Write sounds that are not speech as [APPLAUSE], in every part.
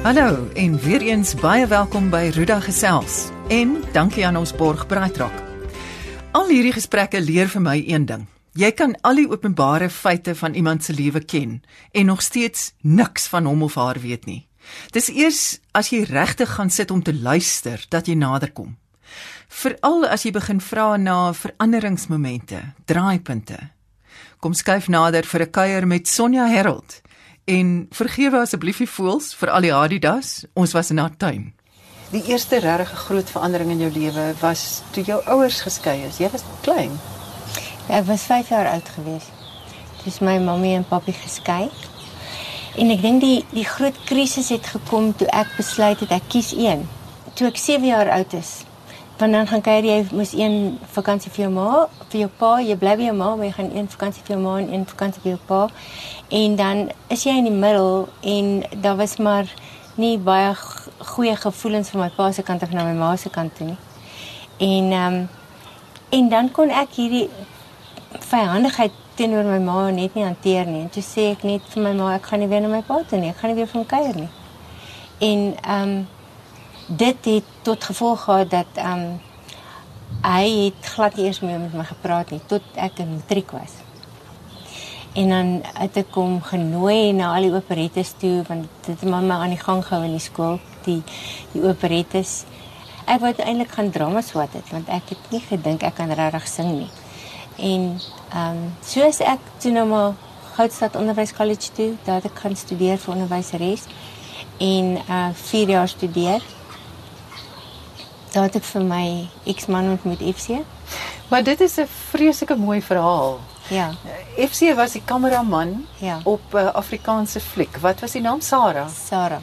Hallo en weer eens baie welkom by Ruda Gesels. En dankie aan ons borg Braaitrak. Al hierdie gesprekke leer vir my een ding. Jy kan al die openbare feite van iemand se lewe ken en nog steeds niks van hom of haar weet nie. Dis eers as jy regtig gaan sit om te luister dat jy naderkom. Veral as jy begin vra na veranderingsmomente, draaipunte. Kom skuif nader vir 'n kuier met Sonja Herold. En vergewe asseblief die voels vir al die Adidas. Ons was in haar tuin. Die eerste regtig groot verandering in jou lewe was toe jou ouers geskei is. Jy was klein. Ja, ek was 5 jaar oud gewees. Dis my mamma en pappa geskei. En ek dink die die groot krisis het gekom toe ek besluit het ek kies een. Toe ek 7 jaar oud is. Want dan gaan kuier jy moes een vakansie vir jou ma, vir jou pa, jy bly by jou ma, maar jy gaan een vakansie vir jou ma en een vakansie vir jou pa. En dan is jy in die middel en daar was maar nie baie goeie gevoelens van my pa se kant af na my ma se kant toe nie. En ehm en dan kon ek hierdie vyandigheid teenoor my ma net nie hanteer nie. En toe sê ek net vir my ma ek gaan nie weer na my pa toe nie. Ek gaan weer van kuier nie. En ehm dit het tot gevolg gehad dat ehm um, hy het glad nie eers meer met my gepraat nie tot ek in matriek was. En dan het ek hom genooi na al die operettes toe want dit het mamma aan die gang gehou in die die die operettes. Ek wou eintlik gaan drama swat het want ek het nie gedink ek kan regtig sing nie. En ehm um, soos ek toe nou maar Goudstad Onderwyskollege toe, daar het ek gaan studeer vir en uh 4 jaar studeer. Daar het ek vir my ex-man ontmoet FC. Maar dit is 'n vreeslike mooi verhaal. Ja. FC was die kameraman Ja. op 'n uh, Afrikaanse fliek. Wat was die naam? Sarah. Sarah.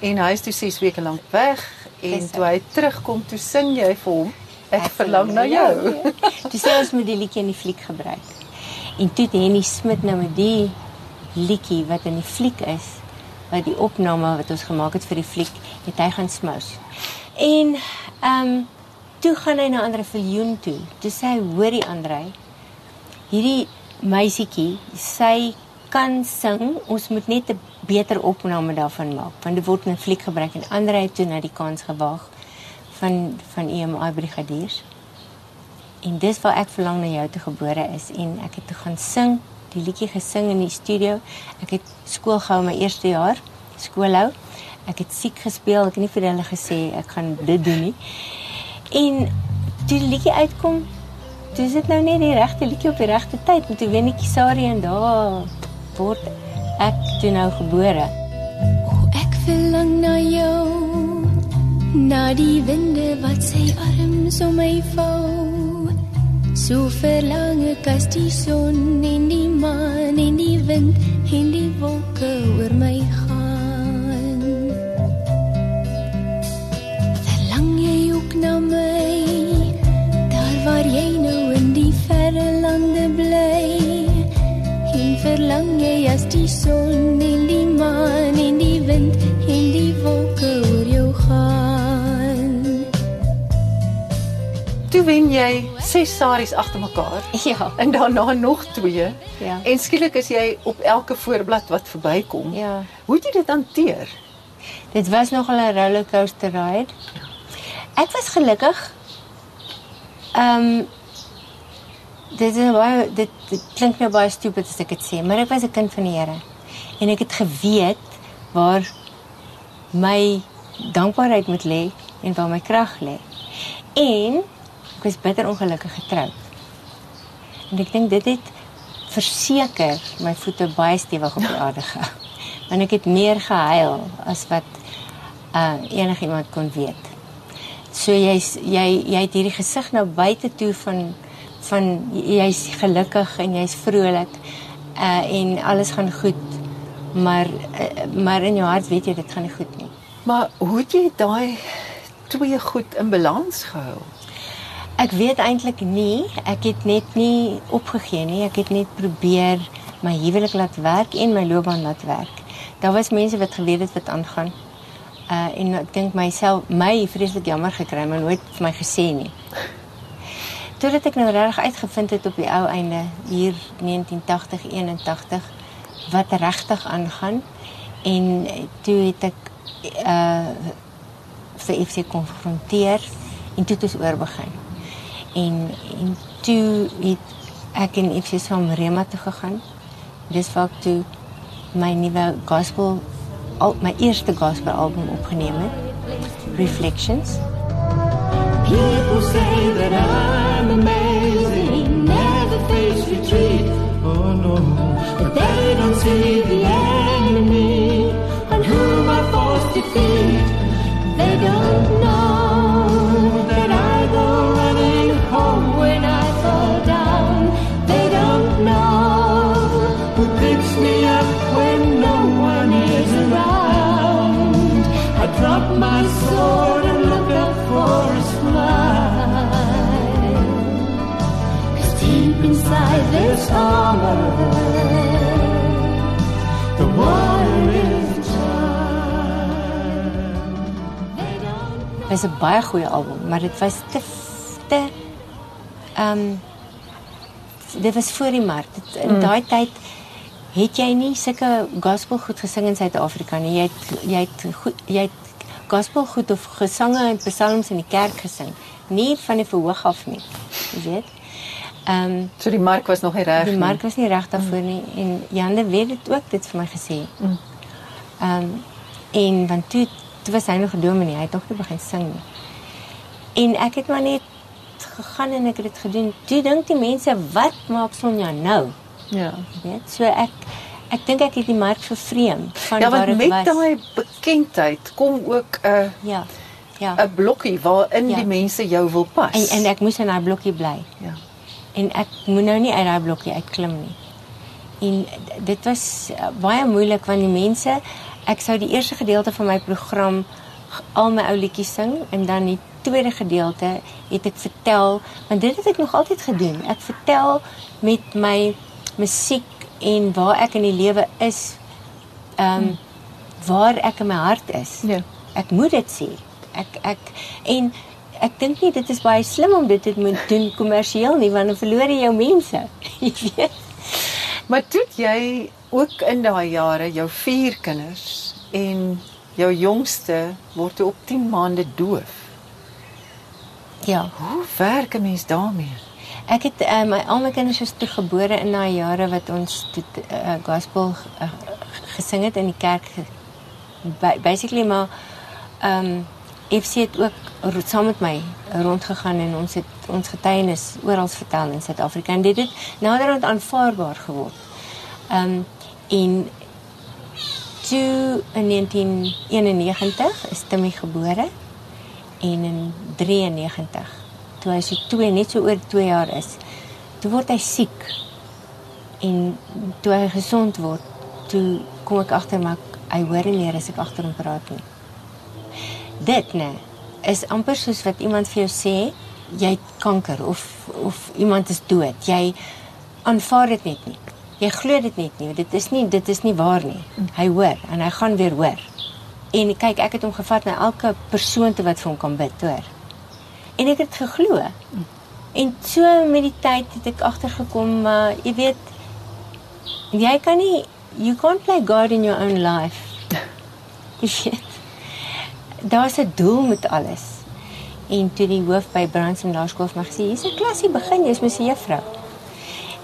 En hy is toe 6 weke lank weg en Dis toe hy terugkom, toe sing jy vir hom Ek verlang na jou. Dis sê ons moet die liedjie in die fliek gebruik. En toe het Henny Smit nou met die liedjie wat in die fliek is, wat die opname wat ons gemaak het vir die fliek, het hy gaan smous. En ehm um, toe gaan hy na Andre Viljoen toe. Toe sê hy, hoorie Andre, hierdie meisietjie, sy kan sing. Ons moet net 'n beter opname daarvan maak. Want dit word in 'n fliek gebruik en Andre het toe na die kans gewaag van van EMI brigadiers. En dis waar ek verlang na jou te gebore is en ek het toe gaan sing, die liedjie gesing in die studio. Ek het skool gehou my eerste jaar, skoolhou. Ek het siek gespeel, ek het nie vir hulle gesê ek gaan dit doen nie. En toe die liedjie uitkom, toe is dit nou net die regte liedjie op die regte met toe wen ek Sari en daar word ek toe nou gebore. O ek verlang na jou na die winde wat sy arms om my vou so verlang ek as die son en die maan en die wind en die wolke oor my na my daar waar jy nou in die verre lande bly en verlang jy as die son en die maan en die wind en die wolke oor jou gaan. Toe wen jy 6 saries agter mekaar Ja. en daarna nog 2. Ja. En skielik is jy op elke voorblad wat verbykom. Ja. Hoe het jy dit hanteer? Dit was nogal 'n rollercoaster ride. Ek was gelukkig. Ehm um, dit is baie dit, dit klink nou baie stupid as ek dit sê, maar ek was 'n kind van die Here. En ek het geweet waar my dankbaarheid moet lê en waar my krag lê. En ek was bitter ongelukkig getroud. En ek dink dit het verseker my voete baie stewig op die [LAUGHS] aarde gehou. Want ek het meer gehuil as wat uh enigiemand kon weet. So jy's jy jy het hierdie gesig nou buite toe van van jy's gelukkig en jy's vrolik uh en alles gaan goed. Maar uh, maar in jou hart weet jy dit gaan nie goed nie. Maar hoe het jy daai twee goed in balans gehou? Ek weet eintlik nie, ek het net nie opgegee nie. Ek het net probeer my huwelik laat werk en my loopbaan laat werk. Daar was mense wat geweet het wat aangaan. Uh en ek dink myself my vreeslik jammer gekry, maar nooit vir my gesê nie. Totdat ek nou regtig uitgevind het op die ou einde hier 1980 81 wat regtig aangaan en toe het ek uh vir FC en toe het oorbegin. En en toe het ek en FC saam Rema toe gegaan. Dis waar ek toe my gospel al my eerste gospel album opgeneem het. Reflections. People say that I'm amazing, never face retreat. Oh no, but they don't see the enemy and whom I forced to defeat. They don't know inside this armor, the water is Dit was 'n baie goeie album, maar dit was te te ehm um, dit was voor die mark. Dit, in mm. daai tyd het jy nie sulke gospel goed gesing in Suid-Afrika nie. Jy het jy het goed jy het gospel goed of gesange en psalms in die kerk gesing, nie van die verhoog af nie. Jy weet. Ehm um, So die mark was nog nie reg die nie. mark was nie reg daarvoor nie en Jande weet dit ook dit vir my gesê. Mm. Ehm um, en want toe toe was hy nog 'n dominee, hy het nog nie begin sing nie. En ek het maar net gegaan en ek het dit gedoen. Toe dink die mense, wat maak Sonja nou? Ja. Weet, so ek ek dink ek het die mark vervreem van Ja, waar want dit met was. daai bekendheid kom ook 'n ja. Ja. 'n blokkie waarin Ja. die mense jou wil pas. En en ek moes in daai blokkie bly. ja. En ek moet nou nie uit daai blokkie uitklim nie. En dit was uh, baie moeilik want die mense, ek sou die eerste gedeelte van my program al my ou liedjies sing en dan die tweede gedeelte het ek vertel, want dit het ek nog altyd gedoen. Ek vertel met my musiek en waar ek in die lewe is, ehm um, waar ek in my hart is. Ja. Ek moet dit sê. Ek ek en ek dink nie dit is baie slim om dit te moet doen kommersieel nie want dan verloor jy jou mense. [LAUGHS] Jy weet. Maar toe jy ook in daai jare jou vier kinders en jou jongste word op 10 maande doof. Ja. Hoe werk 'n mens daarmee? Ek het uh, my al my kinders is toe gebore in daai jare wat ons toe uh, gospel uh, gesing het in die kerk. Ba- Basically maar ehm um, FC het ook saam met my rondgegaan en ons het ons getuienis oral in Suid-Afrika. En dit het naderhand aanvaarbaar geword. Um, en in 1991 is Timmy gebore en in 93 toe hy so 2 net so oor 2 jaar is toe word hy siek. En toe hy gesond word toe kom ek agter maar hy hoor nie meer as ek agter praat nie dit nê is amper soos wat iemand vir jou sê jy het kanker of of iemand is dood. Jy aanvaar dit net nie. Jy glo dit net nie. Dit is nie dit is nie waar nie. Hy hoor en hy gaan weer hoor. En kyk ek het hom gevat na elke persoon toe wat vir hom kan bid hoor. En ek het geglo. En so met die tyd het ek agtergekom maar jy weet jy kan nie you can't play God in your own life [LAUGHS] daar's 'n doel met alles. En toe die hoof by Branson Laerskool my gesê hier's 'n klasie begin jy's mos 'n juffrou.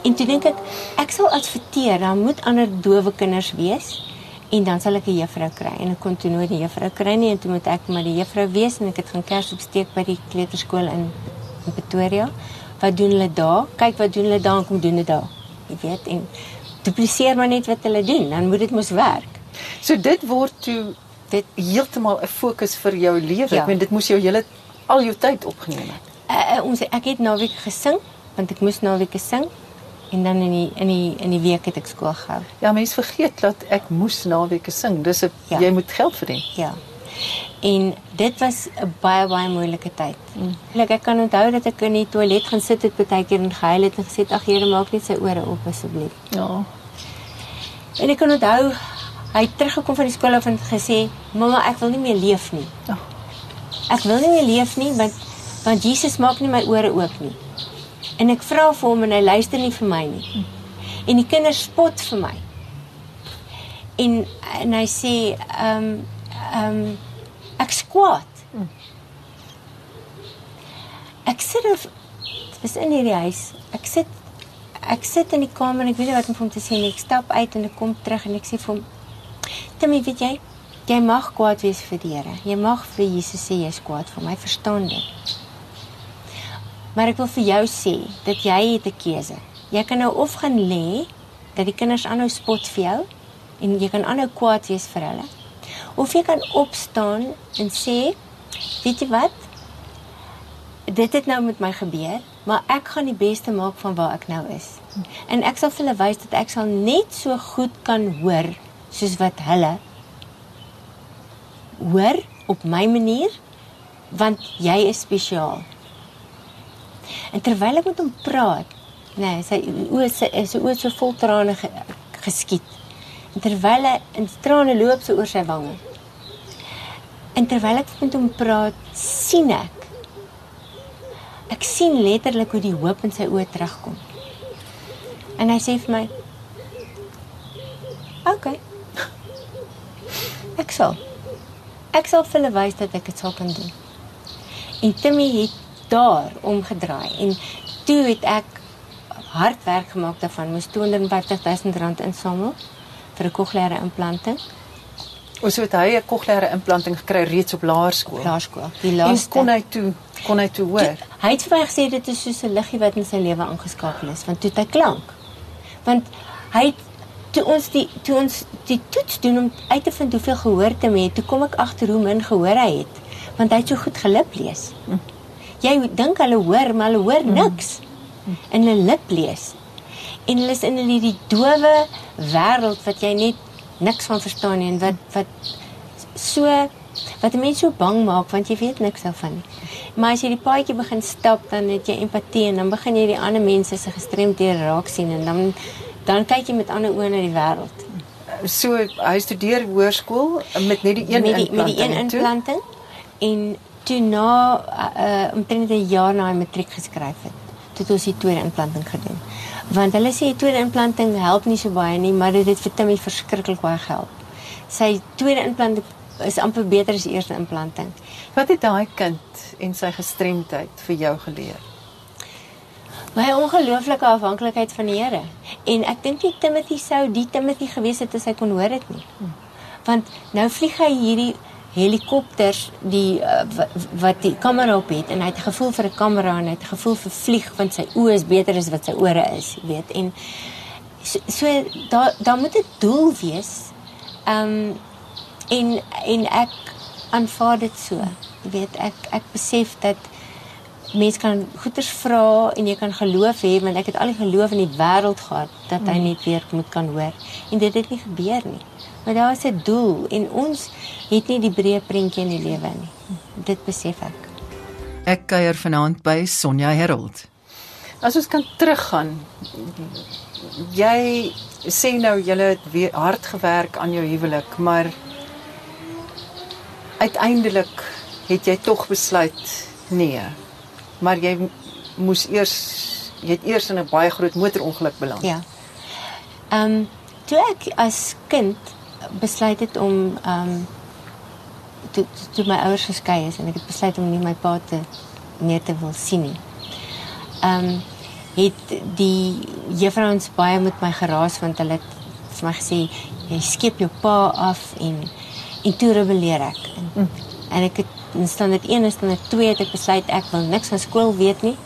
En toe dink ek ek sal adverteer daar moet ander dowe kinders wees en dan sal ek 'n juffrou kry. En ek kon toe nooit 'n juffrou kry en toe moet ek maar die juffrou wees en ek het gaan kers opsteek by die kleuterskool in, in Pretoria. Wat doen hulle daar? Kyk wat doen hulle daar? En kom doen dit daar. Jy weet en dupliseer maar net wat hulle doen dan moet dit mos werk. So dit word toe dit heeltemal 'n fokus vir jou lewe. Ja. Ek meen dit moes jou hele al jou tyd opgeneem het. uh, uh, ons ek het naweek gesing want ek moes naweke sing en dan in die in die in die week het ek skool gehou Ja, mense vergeet dat ek moes naweke sing. Dis 'n Ja. jy moet geld verdien. Ja. En dit was 'n baie baie moeilike tyd. Mm. Like, ek kan onthou dat ek in die toilet gaan sit het baie keer en gehuil het en gesê ag Here maak net sy ore op asseblief. Ja. En ek kan onthou hy het teruggekom van die skool af en het gesê mamma ek wil nie meer leef nie. Ja. Ek wil nie meer leef nie want want Jesus maak nie my ore oop nie. En ek vra vir hom en hy luister nie vir my nie. En die kinders spot vir my. En en hy sê ehm um, ehm um, ek skwaad. Ek sit of dis in hierdie huis. Ek sit ek sit in die kamer en ek weet nie wat om vir hom te sê nie. Ek stap uit en ek kom terug en ek sê vir hom: "Timmy, weet jy, jy mag kwaad wees vir die Here. Jy mag vir Jesus sê jy's kwaad vir my, verstaan dit. Maar ek wil vir jou sê dat jy het 'n keuse. Jy kan nou of gaan lê dat die kinders aanhou spot vir jou en jy kan aanhou kwaad wees vir hulle. Of jy kan opstaan en sê, weet jy wat? Dit het nou met my gebeur, maar ek gaan die beste maak van waar ek nou is. En ek sal vir hulle wys dat ek sal net so goed kan hoor soos wat hulle hoor op my manier want jy is spesiaal. En terwyl ek met hom praat, nee, sy oë sy is oë so vol trane ge. En terwyl hy in trane loop so oor sy wange. En terwyl ek met hom praat, sien ek ek sien letterlik hoe die hoop in sy oë terugkom. En hy sê vir my: "Oké. Ek sal ek sal vir hulle wys dat ek dit sal kan doen." En Timmy het daar omgedraai en toe het ek hard werk gemaak daarvan, moes 250 000 rand insamel vir 'n kokleaire implanting. Ons het hy 'n kokleaire implanting gekry reeds op laerskool. Laerskool. Die laaste En kon hy toe kon hy toe hoor. Hy het vir my gesê dit is soos 'n liggie wat in sy lewe aangeskakel is, want toe het hy klank. Want hy het toe ons die toe ons die toets doen om uit te vind hoeveel gehoor te hê, toe kom ek agter hoe min gehoor hy het, want hy het so goed gelip lees. Hm. Jy dink hulle hoor, maar hulle hoor hm. niks. En hulle lip lees. En hulle is in hierdie dowe wêreld wat jy net niks van verstaan nie en wat wat so wat mense so bang maak want jy weet niks daarvan nie. Maar as jy die paadjie begin stap dan het jy empatie en dan begin jy die ander mense se gestremdhede raak sien en dan dan kyk jy met ander oë na die wêreld. So hy studeer hoërskool met net die een met die, implanting. Met die een implanting en toe na uh, omtrent 'n jaar na hy matriek geskryf het, het ons die tweede implanting gedoen. Want hulle sê die tweede implanting help nie so baie nie, maar dit het vir Timmy verskriklik baie gehelp. Sy tweede implanting is amper beter as die eerste implanting. Wat het daai kind en sy gestremdheid vir jou geleer? My ongelooflike afhanklikheid van die Here. En ek dink nie Timothy sou die Timothy gewees het as hy kon hoor dit nie. Want nou vlieg hy hierdie helikopters die uh, wat die kamera op het en hy het gevoel vir 'n kamera en hy het gevoel vir vlieg want sy oë is beter as wat sy ore is, jy weet. En so, so daar moet 'n doel wees. Ehm en en ek aanvaar dit so. Jy weet, ek ek besef dat mense kan goeders vra en jy kan geloof hê want ek het al die geloof in die wêreld gehad dat hy mm. net weer moet kan hoor en dit het nie gebeur nie. Maar daar is 'n doel en ons het nie die breë prentjie in die lewe nie. Dit besef ek. Ek kuier vanaand by Sonja Herold. As ons kan teruggaan. Jy sê nou jy het weer hard gewerk aan jou huwelik, maar uiteindelik het jy tog besluit nee. Maar jy moes eers jy het eers in 'n baie groot motorongeluk beland. Ja. Ehm um, toe ek as kind besluit het om ehm um, toe toe my ouers geskei is en ek het besluit om nie my pa te meer te wil sien nie. Ehm um, het die juffrouens baie met my geraas want hulle het vir my gesê jy skep jou pa af en en toe rebelleer ek. En, mm. en ek het in standaard 1 en standaard 2 het ek besluit ek wil niks van skool weet nie.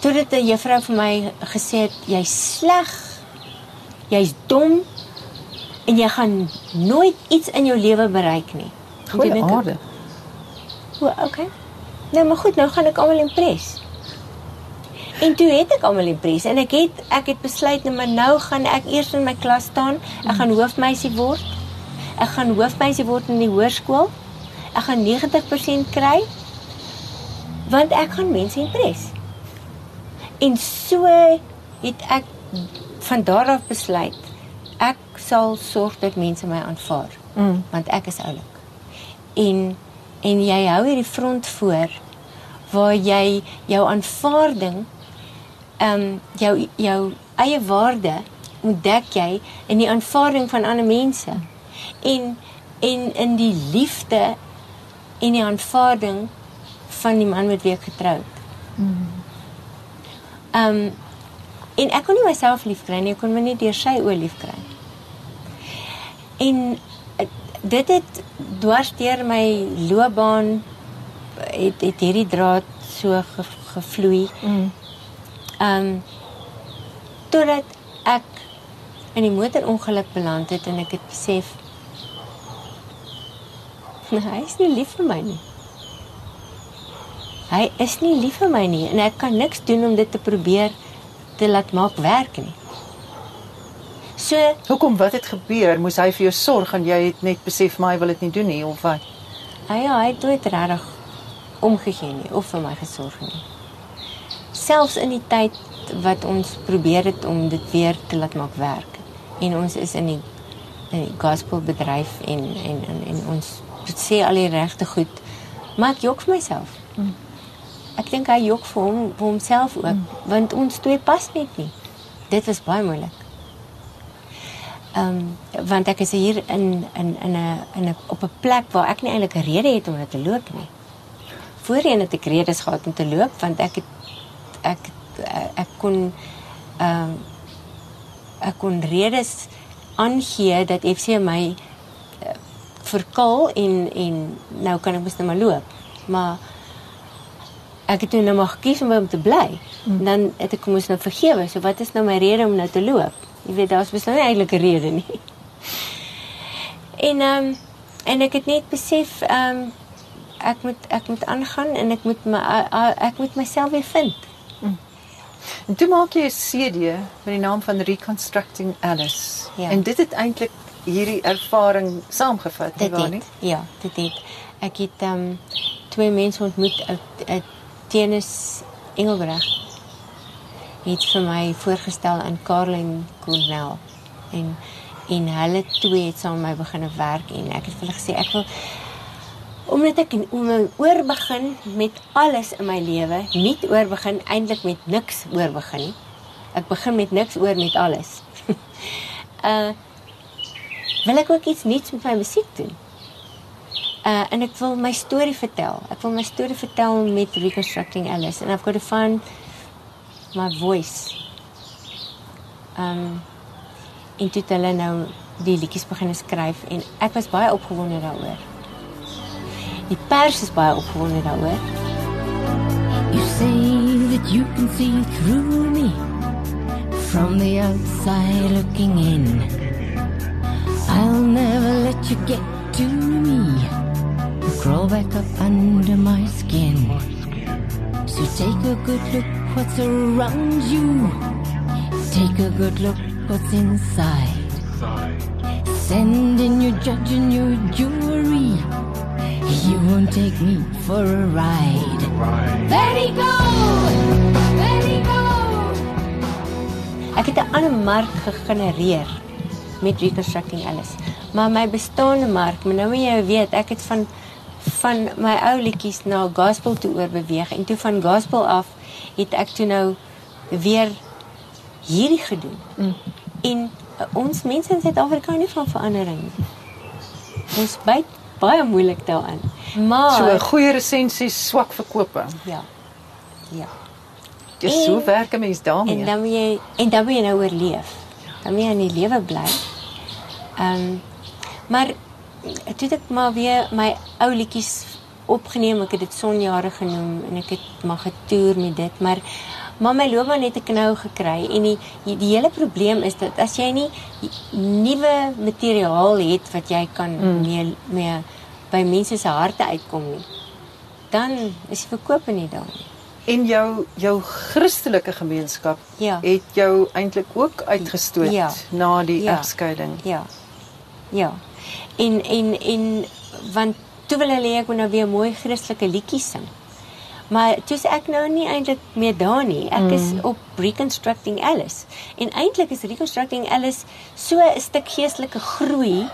Toe het 'n juffrou vir my gesê jy's sleg. Jy's dom en jy gaan nooit iets in jou lewe bereik nie. Goeie aarde. O, okay. Nou maar goed, nou gaan ek almal impres. En toe het ek almal impres en ek het ek het besluit net nou, maar nou gaan ek eers in my klas staan. Ek gaan hoofmeisie word. Ek gaan hoofmeisie word in die hoërskool. Ek gaan 90% kry want ek gaan mense impres. En so het ek van daar af besluit ek sal sorg dat mense my aanvaar mm. want ek is oulik. En en jy hou hierdie front voor waar jy jou aanvaarding ehm um, jou jou eie waarde ontdek jy in die aanvaarding van ander mense. En en in die liefde en die aanvaarding van die man met wie ek getroud. Ehm um, en ek kon nie myself liefkry nie, ek kon my nie deur sy oë liefkry. En eh, dit het dwars deur my loopbaan het het hierdie draad so ge, gevloei. Mm. Um, totdat ek in die motorongeluk beland het en ek het besef hy is nie lief vir my nie. Hy is nie lief vir my nie en ek kan niks doen om dit te probeer te laat maak werk nie. So, Hoekom wat het gebeur? Moes hy vir jou sorg en jy het net besef maar hy wil dit nie doen nie of wat? hy ja, hy het nooit regtig omgegee nie of vir my gesorg nie. Selfs in die tyd wat ons probeer het om dit weer te laat maak werk en ons is in die in die gospelbedryf en en en, en ons sê al die regte goed, maar ek jok vir myself. Ek dink hy jok vir hom vir homself ook, mm. want ons twee pas net nie. Dit was baie moeilik. Ehm um, want ek is hier in in in 'n in 'n op 'n plek waar ek nie eintlik 'n rede het om net te loop nie. Voorheen het ek redes gehad om te loop want ek het ek ek kon ehm um, ek kon redes aangee dat FC my verkil en en nou kan ek mos net maar loop. Maar ek het toe nou maar gekies om by hom te bly. Hmm. Dan het ek mos nou vergewe. So wat is nou my rede om nou te loop? Jy weet daar's beslis nie eintlik 'n rede nie. [LAUGHS] En ehm um, en ek het net besef ehm um, ek moet ek moet aangaan en ek moet my a- ek moet myself weer vind. En toe maak jy 'n CD met die naam van Reconstructing Alice. Ja. En dit het eintlik hierdie ervaring saamgevat, nie waar nie? ja, dit het. Ek het ehm um, twee mense ontmoet uit Tennis Engelbreg. Het vir my voorgestel aan Caroline Cornell en en hulle twee het saam met my begin werk en ek het vir hulle gesê ek wil omdat ek om oor begin met alles in my lewe, nie oor begin eintlik met niks oor begin nie. Ek begin met niks oor met alles. uh [LAUGHS] wil ek ook iets nuuts met my musiek doen. Uh en ek wil my storie vertel. Ek wil my storie vertel met Reconstructing Alice and I've got to find my voice. Um en toe het hulle nou die liedjies begin skryf en ek was baie opgewonde daaroor. Die pers is baie opgewonde daaroor. You say that you can see through me from the outside looking in. I'll never let you get to me. Crawl back up under my skin. So take a good look what's around you. Take a good look what's inside. Send in your judge and your jury. You won't take me for a ride. Let it go! Let it go! Ek het 'n ander mark gegenereer met Reconstructing Alice. Maar my bestaande mark, maar nou moet jy weet, ek het van van my ou liedjies na gospel toe oorbeweeg en toe van gospel af het ek toe nou weer hierdie gedoen. Mm. En uh, ons mense in Suid-Afrika hou nie van verandering nie. Ons byt baie moeilik daaraan. Maar So goeie resensies, swak verkope. ja. Ja. Dis En- so werk 'n mens daarmee. En dan moet jy en dan moet jy nou oorleef. Jy in die lewe bly. Ehm um, maar toe het ek maar weer my ou liedjies opgeneem. Ek het dit sonjare genoem en ek het maar getoer met dit, maar maar my loopbaan het 'n knou gekry en die die, hele probleem is dat as jy nie nuwe materiaal het wat jy kan mm. mee mee by mense se harte uitkom nie, dan is die verkope nie daar nie. En jou jou Christelike gemeenskap Ja. het jou eintlik ook uitgestoot Ja. na die Ja. egskeiding. Ja. Ja. En en en want toe wil hulle ek nou weer mooi Christelike liedjies sing. Maar is ek nou nie eintlik meer daar nie. Ek mm. is op Reconstructing Alice. En eintlik is Reconstructing Alice so 'n stuk geestelike groei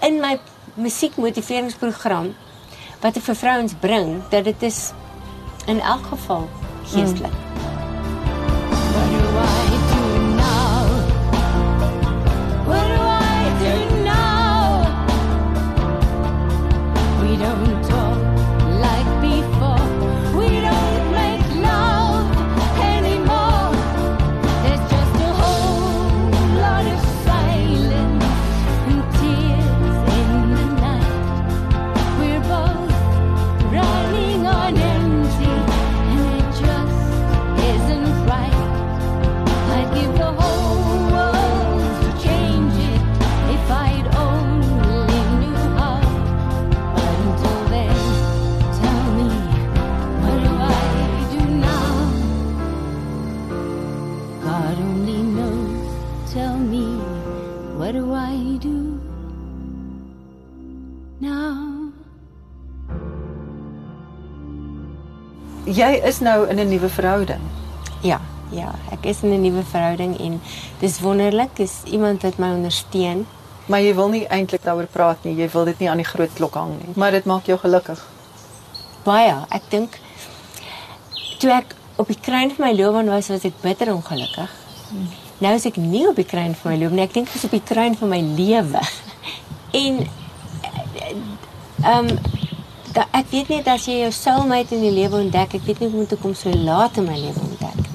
in my musiekmotiveringsprogram wat ek vir vrouens bring dat dit is in elk geval geestelik. Hmm. What jy is nou in 'n nuwe verhouding. Ja, ja, ek is in 'n nuwe verhouding en dis wonderlik. Dis iemand wat my ondersteun. Maar jy wil nie eintlik daaroor praat nie. Jy wil dit nie aan die groot klok hang nie. Maar dit maak jou gelukkig. Baie. Ek dink toe ek op die kruin van my loopbaan was, was ek bitter ongelukkig. Nou is ek nie op die kruin van my loopbaan nie. Ek dink ek is op die kruin van my lewe. [LAUGHS] En ehm um, da, ek weet net as jy jou soulmate in die lewe ontdek, ek weet nie hoe om te kom so laat in my lewe ontdek.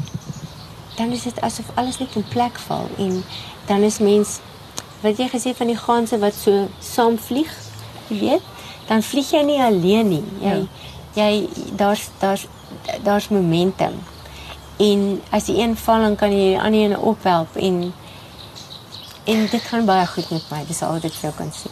Dan is dit asof alles net in plek val en dan is mens wat jy gesê van die ganse wat so saam vlieg, jy weet, dan vlieg jy nie alleen nie. Jy ja. jy daar's daar's daar's momentum. En as die een val dan kan jy die ander een ophelp en en dit gaan baie goed met my. Dis al wat ek jou kan sê.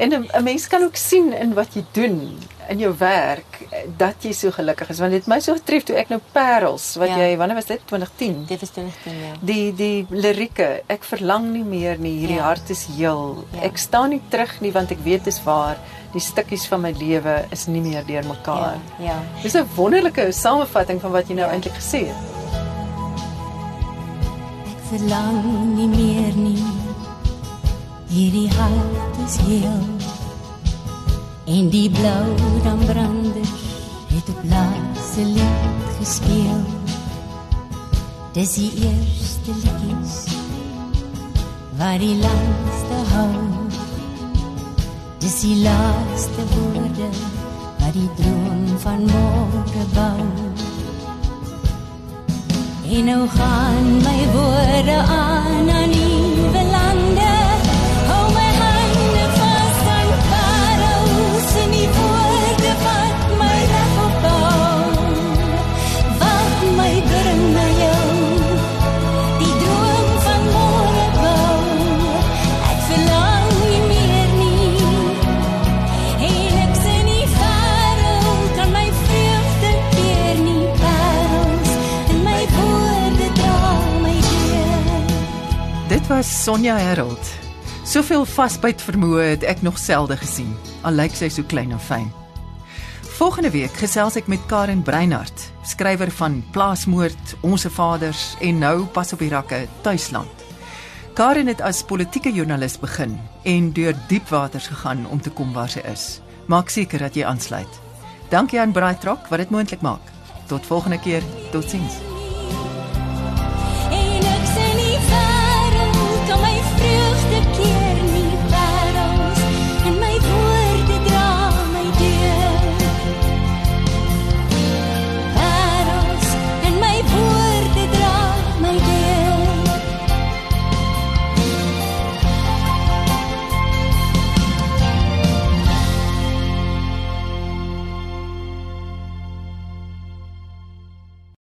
En 'n mens kan ook sien in wat jy doen in jou werk dat jy so gelukkig is. Want dit my so getref toe ek nou Parels wat ja. jy wanneer was dit? 2010 dit was 2010 ja. Die die lirieke ek verlang nie meer nie. Hierdie ja. hart is heel. Ja. ek staan nie terug nie want ek weet dis waar. Die stukkies van my lewe is nie meer deurmekaar ja ja. Dis 'n wonderlike samevatting van wat jy nou ja. eintlik gesê het. Ek verlang nie meer nie. Hierdie hart is heel En die blou dan brander Het op laaste lied gespeel. Dis die eerste liedjes Waar die langste hou. Dis die laaste woorde Waar die droom van morgen bou. En nou gaan my woorde aan was Sonja Herold. Soveel vasbyt vermoë het ek nog selde gesien. Al lyk sy so klein en fyn. Volgende week gesels ek met Karen Breinhart, skrywer van Plaasmoord, Onse Vaders en nou pas op die rakke Tuisland. Karen het as politieke joernalis begin en deur diep waters gegaan om te kom waar sy is. Maak seker dat jy aansluit. Dankie aan Braitrok wat dit moontlik maak. Tot volgende keer. Totsiens.